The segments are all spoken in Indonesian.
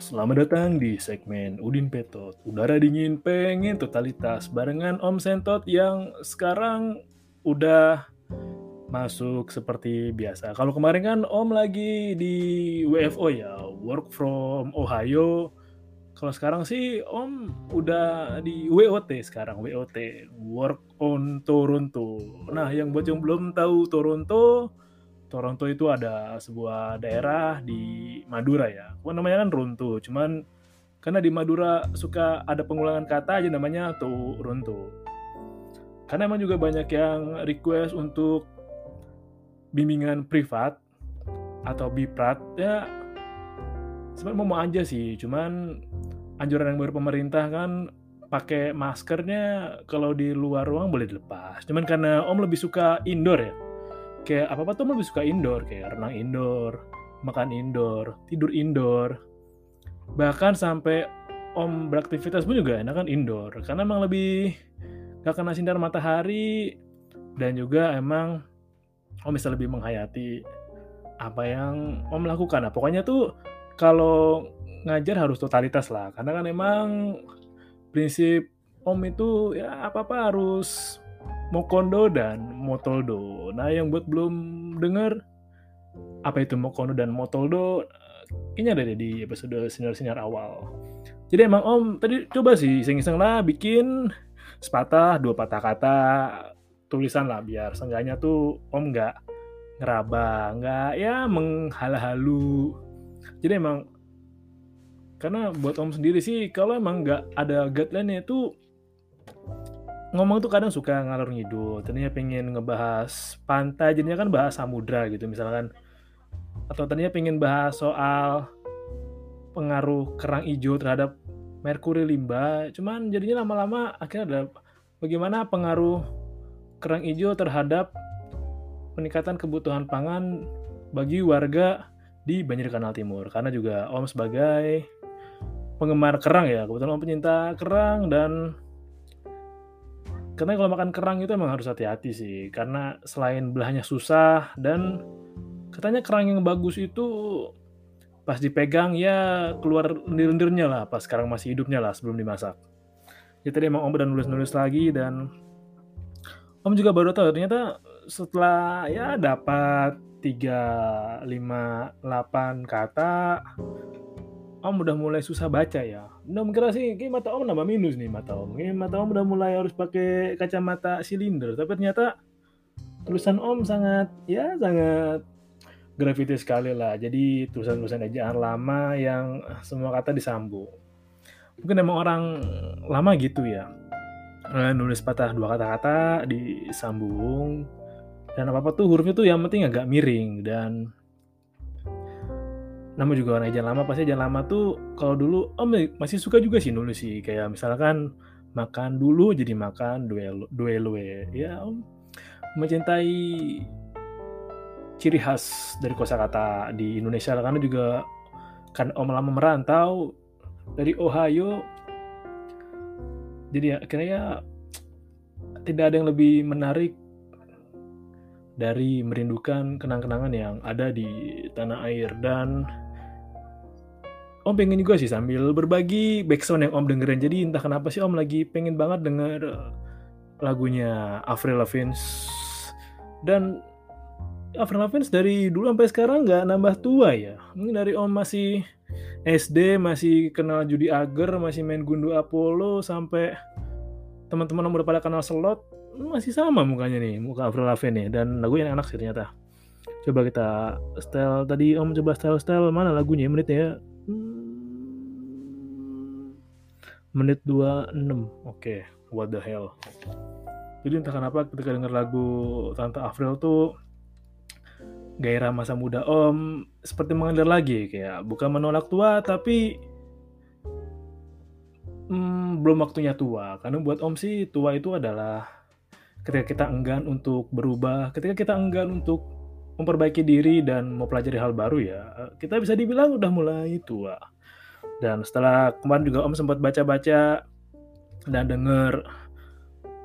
Selamat datang di segmen Udin Petot. Udara dingin pengen totalitas barengan Om Sentot yang sekarang udah masuk seperti biasa. Kalau kemarin kan Om lagi di WFO ya, work from Ohio. Kalau sekarang sih Om udah di WOT sekarang, WOT, work on Toronto. Nah, yang buat yang belum tahu Toronto, Toronto itu ada sebuah daerah di Madura ya. Wah, namanya kan Toronto, cuman karena di Madura suka ada pengulangan kata aja namanya Toronto. Karena emang juga banyak yang request untuk bimbingan privat atau biprat ya sebenarnya mau aja sih cuman anjuran yang baru pemerintah kan pakai maskernya kalau di luar ruang boleh dilepas cuman karena om lebih suka indoor ya kayak apa apa tuh lebih suka indoor kayak renang indoor makan indoor tidur indoor bahkan sampai om beraktivitas pun juga enak kan indoor karena emang lebih gak kena sinar matahari dan juga emang Om bisa lebih menghayati apa yang Om lakukan. Nah, pokoknya tuh kalau ngajar harus totalitas lah. Karena kan emang prinsip Om itu ya apa-apa harus mokondo dan motoldo. Nah, yang buat belum dengar apa itu mokondo dan motoldo, kayaknya ada di episode sinar-sinar awal. Jadi emang Om tadi coba sih iseng-iseng lah bikin sepatah dua patah kata tulisan lah biar seenggaknya tuh om nggak ngeraba nggak ya menghalu-halu jadi emang karena buat om sendiri sih kalau emang nggak ada guideline itu ngomong tuh kadang suka ngalor ngidul tadinya pengen ngebahas pantai jadinya kan bahas samudra gitu misalkan. Atau tadinya pengen bahas soal pengaruh kerang hijau terhadap merkuri limba cuman jadinya lama-lama akhirnya ada bagaimana pengaruh kerang hijau terhadap peningkatan kebutuhan pangan bagi warga di Banjir Kanal Timur. Karena juga Om sebagai penggemar kerang ya kebetulan Om pencinta kerang dan karena kalau makan kerang itu emang harus hati-hati sih. Karena selain belahnya susah dan katanya kerang yang bagus itu pas dipegang ya keluar lendir-lendirnya lah pas sekarang masih hidupnya lah sebelum dimasak. Jadi tadi emang Om udah nulis-nulis lagi dan Om juga baru tahu ternyata setelah ya dapat 3, 5, 8 kata Om udah mulai susah baca ya. Udah kira sih kayak mata Om nambah minus nih mata Om. Kayak mata Om udah mulai harus pakai kacamata silinder. Tapi ternyata tulisan Om sangat ya sangat graffiti sekali lah. Jadi tulisan-tulisan ejaan lama yang semua kata disambung. Mungkin emang orang lama gitu ya nulis patah dua kata-kata disambung dan apa apa tuh hurufnya tuh yang penting agak miring dan nama juga warna ejaan lama pasti ejaan lama tuh kalau dulu om masih suka juga sih nulis sih. Kayak misalkan makan dulu jadi makan duel duelwe ya om mencintai ciri khas dari kosakata di Indonesia. Karena juga kan om lama merantau dari Ohio jadi ya akhirnya tidak ada yang lebih menarik dari merindukan kenang-kenangan yang ada di tanah air. Dan Om pengen juga sih sambil berbagi backsound yang Om dengerin jadi entah kenapa sih Om lagi pengen banget denger lagunya Avril Lavigne dan Avril Lavigne dari dulu sampai sekarang nggak nambah tua ya. Mungkin dari Om masih SD masih kenal judi agar, masih main gundu Apollo sampai teman-teman Om udah pada kenal slot, masih sama mukanya nih, muka Avril Lavigne nih dan lagunya enak sih ternyata. Coba kita style tadi Om coba style-style mana lagunya menitnya ya? Hmm, menit 26. Oke, okay. what the hell. Jadi entah kenapa ketika denger lagu Tante Avril tuh gairah masa muda Om seperti mengalir lagi kayak bukan menolak tua tapi hmm, belum waktunya tua karena buat Om sih tua itu adalah ketika kita enggan untuk berubah ketika kita enggan untuk memperbaiki diri dan mau pelajari hal baru ya kita bisa dibilang udah mulai tua dan setelah kemarin juga Om sempat baca-baca dan denger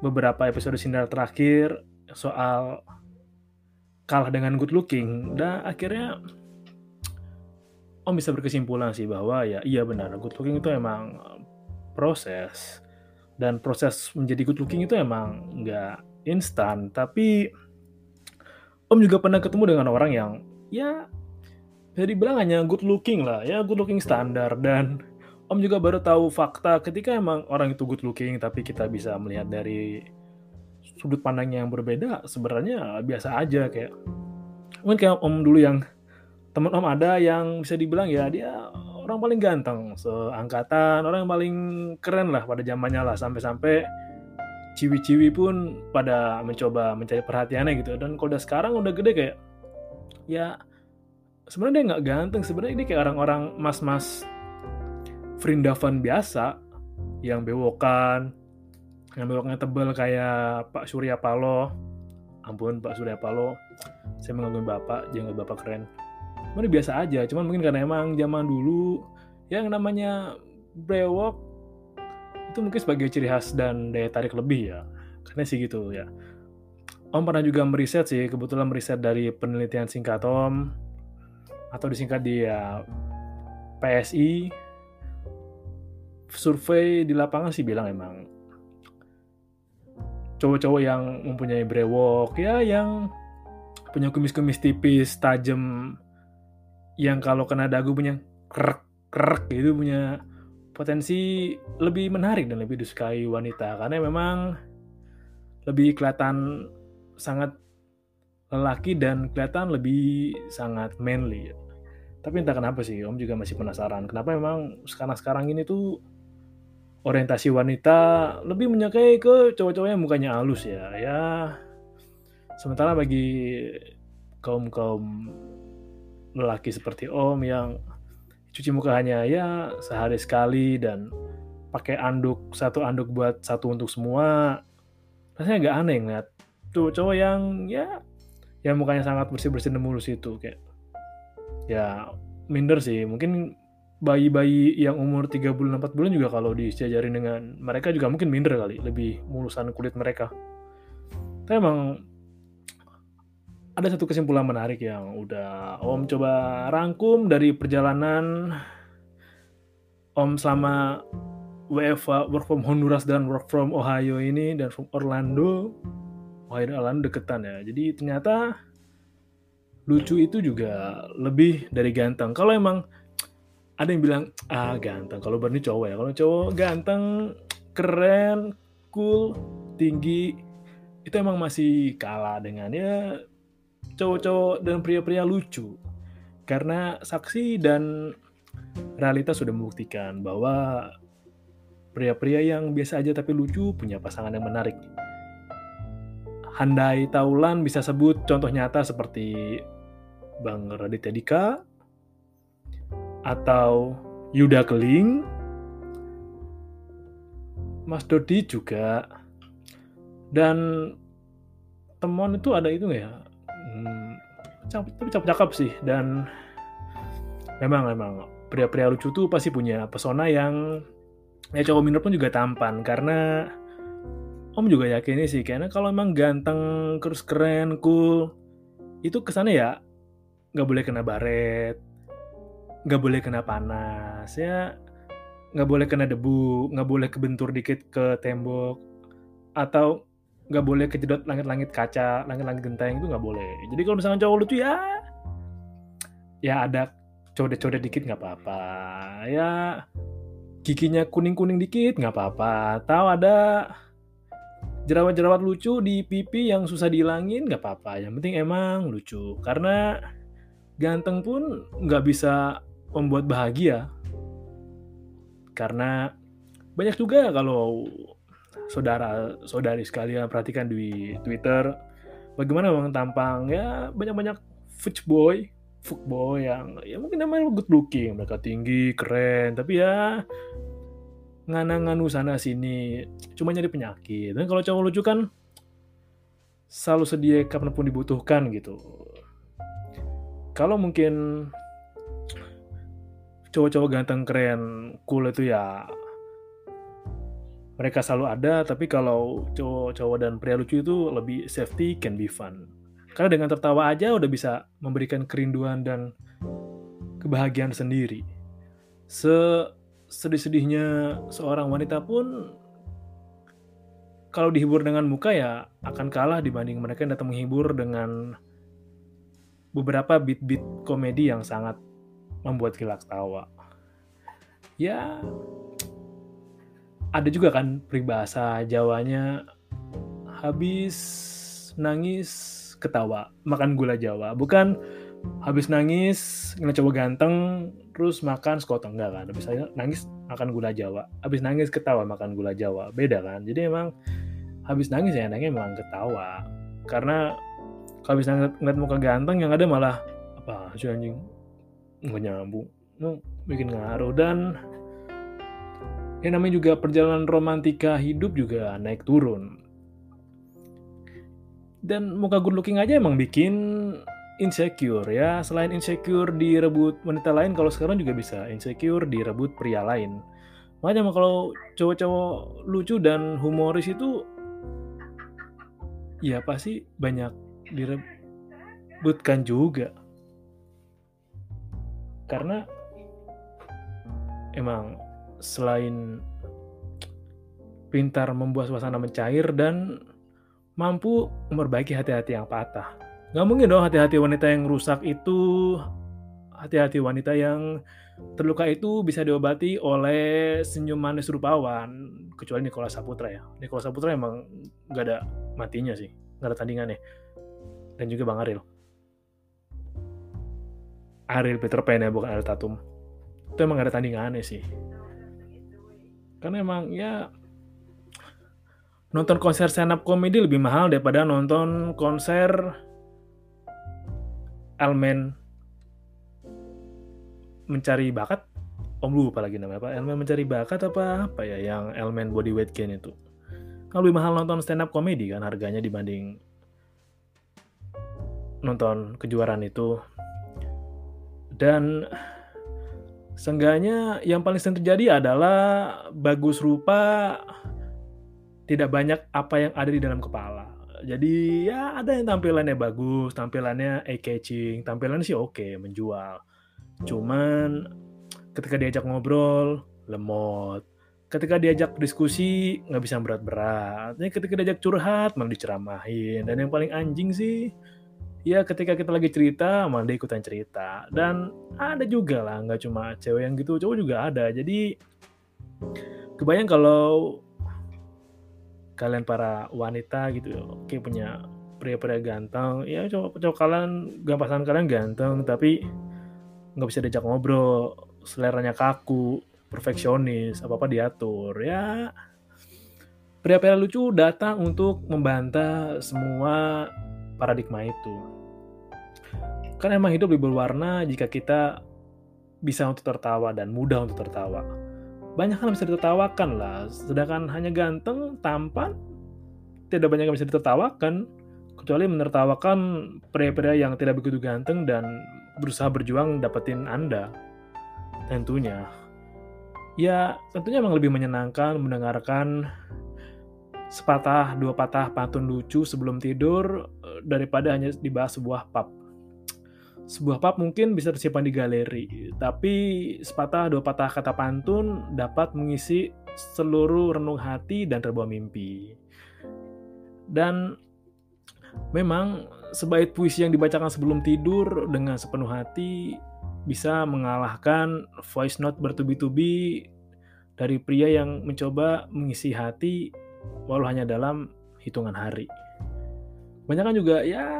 beberapa episode sinar terakhir soal kalah dengan good looking. Dan akhirnya Om bisa berkesimpulan sih bahwa ya iya benar good looking itu emang proses. Dan proses menjadi good looking itu emang nggak instan. Tapi Om juga pernah ketemu dengan orang yang ya jadi bilang hanya good looking lah ya good looking standar. Dan Om juga baru tahu fakta ketika emang orang itu good looking tapi kita bisa melihat dari sudut pandangnya yang berbeda sebenarnya biasa aja kayak mungkin kayak om dulu yang teman om ada yang bisa dibilang ya dia orang paling ganteng seangkatan orang yang paling keren lah pada zamannya lah sampai-sampai ciwi-ciwi pun pada mencoba mencari perhatiannya gitu. Dan kalau udah sekarang udah gede kayak ya sebenarnya dia nggak ganteng. Sebenarnya dia kayak orang-orang mas-mas Frindavan biasa yang bewokan yang beloknya tebel kayak Pak Surya Paloh. Ampun Pak Surya Paloh. Saya mengagumi Bapak jangan Bapak keren. Cuman biasa aja cuman mungkin karena emang zaman dulu yang namanya brewok itu mungkin sebagai ciri khas dan daya tarik lebih ya. Karena sih gitu ya. Om pernah juga meriset sih kebetulan meriset dari penelitian singkat Om atau disingkat dia PSI survei di lapangan sih bilang emang cowok-cowok yang mempunyai brewok ya yang punya kumis-kumis tipis tajam yang kalau kena dagu punya krek krek gitu punya potensi lebih menarik dan lebih disukai wanita. Karena memang lebih kelihatan sangat lelaki dan kelihatan lebih sangat manly. Tapi entah kenapa sih, Om juga masih penasaran. Kenapa memang sekarang-sekarang ini tuh orientasi wanita lebih menyukai ke cowok-cowok yang mukanya halus ya. Ya sementara bagi kaum-kaum lelaki seperti Om yang cuci muka hanya ya sehari sekali dan pakai anduk satu anduk buat satu untuk semua rasanya agak aneh ngeliat tuh cowok yang ya yang mukanya sangat bersih bersih dan mulus itu kayak. Ya minder sih. Mungkin bayi-bayi yang umur 3 bulan 4 bulan juga kalau disejajarin dengan mereka juga mungkin minder kali lebih mulusan kulit mereka. Tapi emang ada satu kesimpulan menarik yang udah Om coba rangkum dari perjalanan Om selama WFA work from Honduras dan work from Ohio ini dan from Orlando Dan Orlando deketan ya. Jadi ternyata lucu itu juga lebih dari ganteng. Kalau emang ada yang bilang ah ganteng. Kalau Bernie cowok ya. Kalau cowok ganteng keren cool tinggi itu emang masih kalah dengan ya cowok-cowok dan pria-pria lucu. Karena saksi dan realitas sudah membuktikan bahwa pria-pria yang biasa aja tapi lucu punya pasangan yang menarik. Handai Taulan bisa sebut contoh nyata seperti Bang Raditya Dika, atau Yuda Keling, Mas Dodi juga, dan temuan itu ada itu nggak ya? Hmm, tapi cakep-cakep sih. Dan memang memang. Pria-pria lucu tuh pasti punya pesona yang ya cowok minor pun juga tampan karena Om juga yakin sih karena kalau emang ganteng terus keren cool itu kesannya ya nggak boleh kena baret nggak boleh kena panas ya nggak boleh kena debu nggak boleh kebentur dikit ke tembok atau nggak boleh kejedot langit-langit kaca, langit-langit genteng itu nggak boleh. Jadi kalau misalnya cowok lucu ya, ya ada codet-codet dikit nggak apa-apa. Ya giginya kuning-kuning dikit nggak apa-apa. Tahu ada jerawat-jerawat lucu di pipi yang susah dihilangin nggak apa-apa. Yang penting emang lucu. Karena ganteng pun nggak bisa membuat bahagia. Karena banyak juga kalau saudara saudari sekalian perhatikan di Twitter bagaimana memang tampang ya banyak-banyak fuck boy fuck boy yang ya mungkin namanya good looking mereka tinggi keren tapi ya ngana-nganu sana sini cuma nyari penyakit dan kalau cowok lucu kan selalu sedia kapan pun dibutuhkan gitu kalau mungkin cowok-cowok ganteng keren cool itu ya mereka selalu ada, tapi kalau cowok-cowok dan pria lucu itu lebih safety can be fun. Karena dengan tertawa aja udah bisa memberikan kerinduan dan kebahagiaan sendiri. Sedih-sedihnya seorang wanita pun kalau dihibur dengan muka ya akan kalah dibanding mereka yang datang menghibur dengan beberapa beat-beat komedi yang sangat membuat kita tawa. Ya, ada juga kan peribahasa Jawanya habis nangis ketawa makan gula Jawa bukan habis nangis ngeliat cowok ganteng terus makan sekotong enggak kan habis nangis makan gula Jawa. Habis nangis ketawa makan gula Jawa. Beda kan jadi emang habis nangis ya enaknya emang ketawa. Karena kalau habis nangis ngeliat muka ganteng yang ada malah apa sih anjing? Nggak nyambung. No, bikin ngaruh. Dan yang namanya juga perjalanan romantika hidup juga naik turun. Dan muka good looking aja emang bikin insecure ya. Selain insecure direbut wanita lain, kalau sekarang juga bisa insecure direbut pria lain. Makanya kalau cowok-cowok lucu dan humoris itu ya pasti banyak direbutkan juga. Karena emang selain pintar membuat suasana mencair dan mampu memperbaiki hati-hati yang patah. Gak mungkin dong hati-hati wanita yang rusak itu, hati-hati wanita yang terluka itu bisa diobati oleh senyum manis rupawan, kecuali Nikola Saputra ya. Nikola Saputra emang gak ada matinya sih, gak ada tandingannya. Dan juga Bang Aril. Aril Peter Pan ya, bukan Aril Tatum. Itu emang gak ada tandingannya sih karena emang ya nonton konser stand up comedy lebih mahal daripada nonton konser Elmen mencari bakat? Om lupa lagi namanya? Apa? Elmen mencari bakat apa apa ya yang Elmen body weight gain itu? Kan lebih mahal nonton stand up comedy kan harganya dibanding nonton kejuaraan itu. Dan Seenggaknya yang paling sering terjadi adalah bagus rupa tidak banyak apa yang ada di dalam kepala. Jadi ya ada yang tampilannya bagus, tampilannya eye-catching, tampilannya sih oke, okay, menjual. Cuman ketika diajak ngobrol, lemot. Ketika diajak diskusi, nggak bisa berat-berat. Ketika diajak curhat, malah diceramahin. Dan yang paling anjing sih, ya ketika kita lagi cerita malah dia ikutan cerita dan ada juga lah nggak cuma cewek yang gitu cowok juga ada jadi kebayang kalau kalian para wanita gitu oke punya pria-pria ganteng. Ya cowok cowok kalian gampasan kalian ganteng tapi nggak bisa diajak ngobrol. Seleranya kaku perfeksionis apa apa diatur. Ya pria-pria lucu datang untuk membantah semua paradigma itu. Kan emang hidup lebih berwarna jika kita bisa untuk tertawa dan mudah untuk tertawa. Banyak hal bisa ditertawakan lah, sedangkan hanya ganteng, tampan, tidak banyak yang bisa ditertawakan, kecuali menertawakan pria-pria yang tidak begitu ganteng dan berusaha berjuang dapetin Anda. Tentunya. Ya, tentunya memang lebih menyenangkan mendengarkan sepatah dua patah pantun lucu sebelum tidur eh, daripada hanya dibahas sebuah pub sebuah pub mungkin bisa tersimpan di galeri, tapi sepatah dua patah kata pantun dapat mengisi seluruh renung hati dan terbawa mimpi. Dan memang sebaik puisi yang dibacakan sebelum tidur dengan sepenuh hati bisa mengalahkan voice note bertubi-tubi dari pria yang mencoba mengisi hati walau hanya dalam hitungan hari. Banyak kan juga ya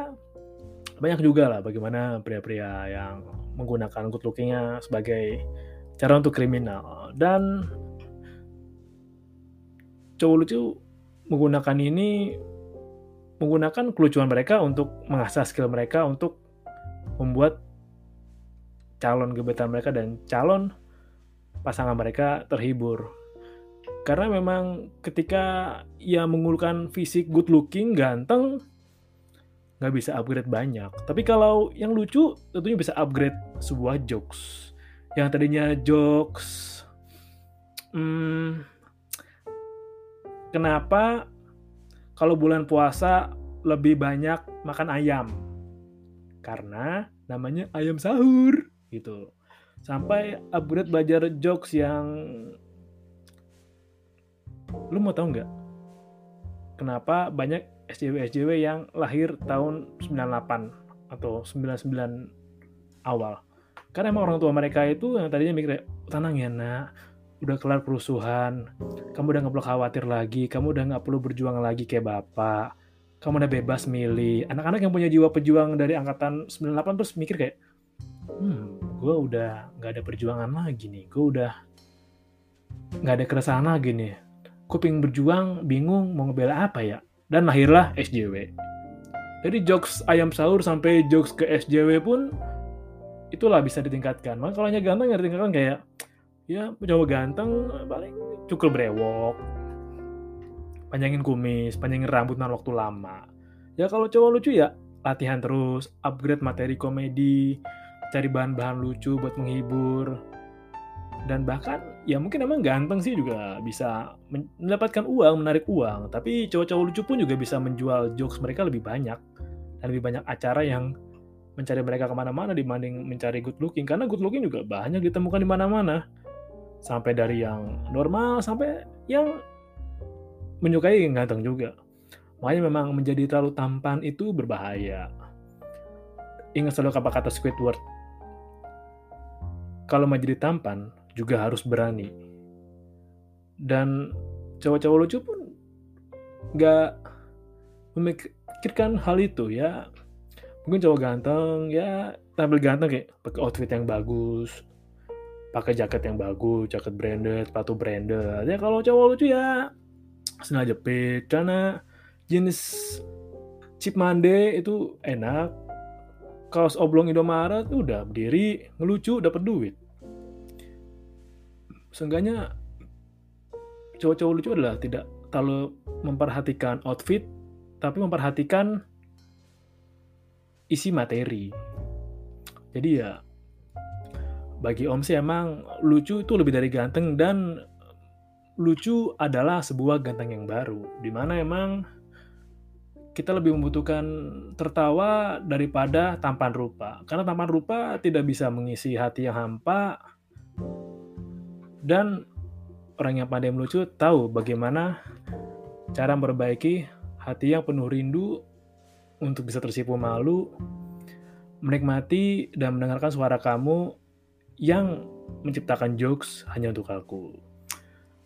banyak juga lah bagaimana pria-pria yang menggunakan good lookingnya sebagai cara untuk kriminal dan cowok lucu menggunakan ini menggunakan kelucuan mereka untuk mengasah skill mereka untuk membuat calon gebetan mereka dan calon pasangan mereka terhibur. Karena memang ketika ia mengulurkan fisik good looking, ganteng, nggak bisa upgrade banyak. Tapi kalau yang lucu, tentunya bisa upgrade sebuah jokes. Yang tadinya jokes, hmm, kenapa kalau bulan puasa lebih banyak makan ayam? Karena namanya ayam sahur gitu. Sampai upgrade belajar jokes yang lu mau tahu nggak? Kenapa banyak SJW-SJW yang lahir tahun 98 atau 99 awal? Karena emang orang tua mereka itu yang tadinya mikir, tenang ya nak, udah kelar kerusuhan, kamu udah nggak perlu khawatir lagi, kamu udah nggak perlu berjuang lagi kayak bapak, kamu udah bebas milih. Anak-anak yang punya jiwa pejuang dari angkatan 98 terus mikir kayak, hmm, gue udah nggak ada perjuangan lagi nih, gue udah nggak ada keresahan lagi nih. Pengen berjuang, bingung mau ngebela apa ya? Dan lahirlah SJW. Jadi jokes ayam sahur sampai jokes ke SJW pun itulah bisa ditingkatkan. Maka kalau hanya ganteng ya ditingkatkan kayak ya coba ganteng paling cukup brewok, panjangin kumis, panjangin rambut dan waktu lama. Ya kalau cowok lucu ya latihan terus, upgrade materi komedi, cari bahan-bahan lucu buat menghibur dan bahkan ya mungkin emang ganteng sih juga bisa mendapatkan uang menarik uang. Tapi cowok-cowok lucu pun juga bisa menjual jokes mereka lebih banyak. Dan lebih banyak acara yang mencari mereka ke mana-mana dibanding mencari good looking. Karena good looking juga banyak ditemukan di mana-mana. Sampai dari yang normal sampai yang menyukai yang ganteng juga. Makanya memang menjadi terlalu tampan itu berbahaya. Ingat selalu kata-kata Squidward. Kalau mau jadi tampan juga harus berani. Dan cowok-cowok lucu pun nggak memikirkan hal itu ya. Mungkin cowok ganteng ya tampil ganteng kayak pakai outfit yang bagus, pakai jaket yang bagus, jaket branded, sepatu branded. Ya kalau cowok lucu ya sengaja jepit karena jenis chip mande itu enak kaos oblong Indomaret udah berdiri ngelucu dapat duit seenggaknya cowok-cowok lucu adalah tidak terlalu memperhatikan outfit tapi memperhatikan isi materi jadi ya bagi Om sih emang lucu itu lebih dari ganteng dan lucu adalah sebuah ganteng yang baru di mana emang kita lebih membutuhkan tertawa daripada tampan rupa. Karena tampan rupa tidak bisa mengisi hati yang hampa dan orang yang pandai melucu tahu bagaimana cara memperbaiki hati yang penuh rindu untuk bisa tersipu malu, menikmati dan mendengarkan suara kamu yang menciptakan jokes hanya untuk aku.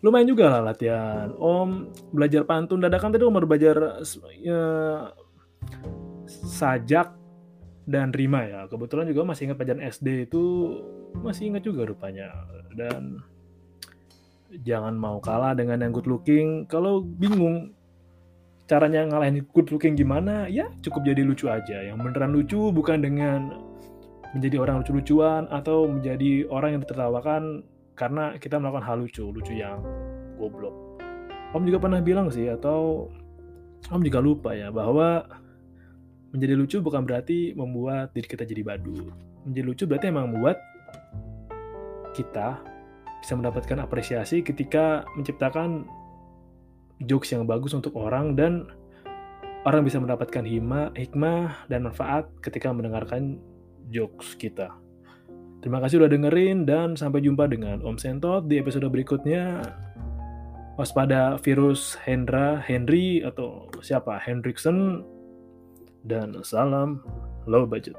Lumayan juga lah latihan. Om belajar pantun dadakan tadi om baru belajar ya, sajak dan rima ya. Kebetulan juga masih ingat pelajaran SD itu masih ingat juga rupanya. Dan jangan mau kalah dengan yang good looking kalau bingung caranya ngalahin good looking gimana ya cukup jadi lucu aja yang beneran lucu bukan dengan menjadi orang lucu-lucuan atau menjadi orang yang ditertawakan karena kita melakukan hal lucu, lucu yang goblok. Om juga pernah bilang sih atau Om juga lupa ya bahwa menjadi lucu bukan berarti membuat diri kita jadi badu. Menjadi lucu berarti emang membuat kita bisa mendapatkan apresiasi ketika menciptakan jokes yang bagus untuk orang dan orang bisa mendapatkan hima, hikmah dan manfaat ketika mendengarkan jokes kita. Terima kasih udah dengerin dan sampai jumpa dengan Om Sentot di episode berikutnya. waspada virus Hendra, Henry atau siapa Hendrickson dan salam low budget.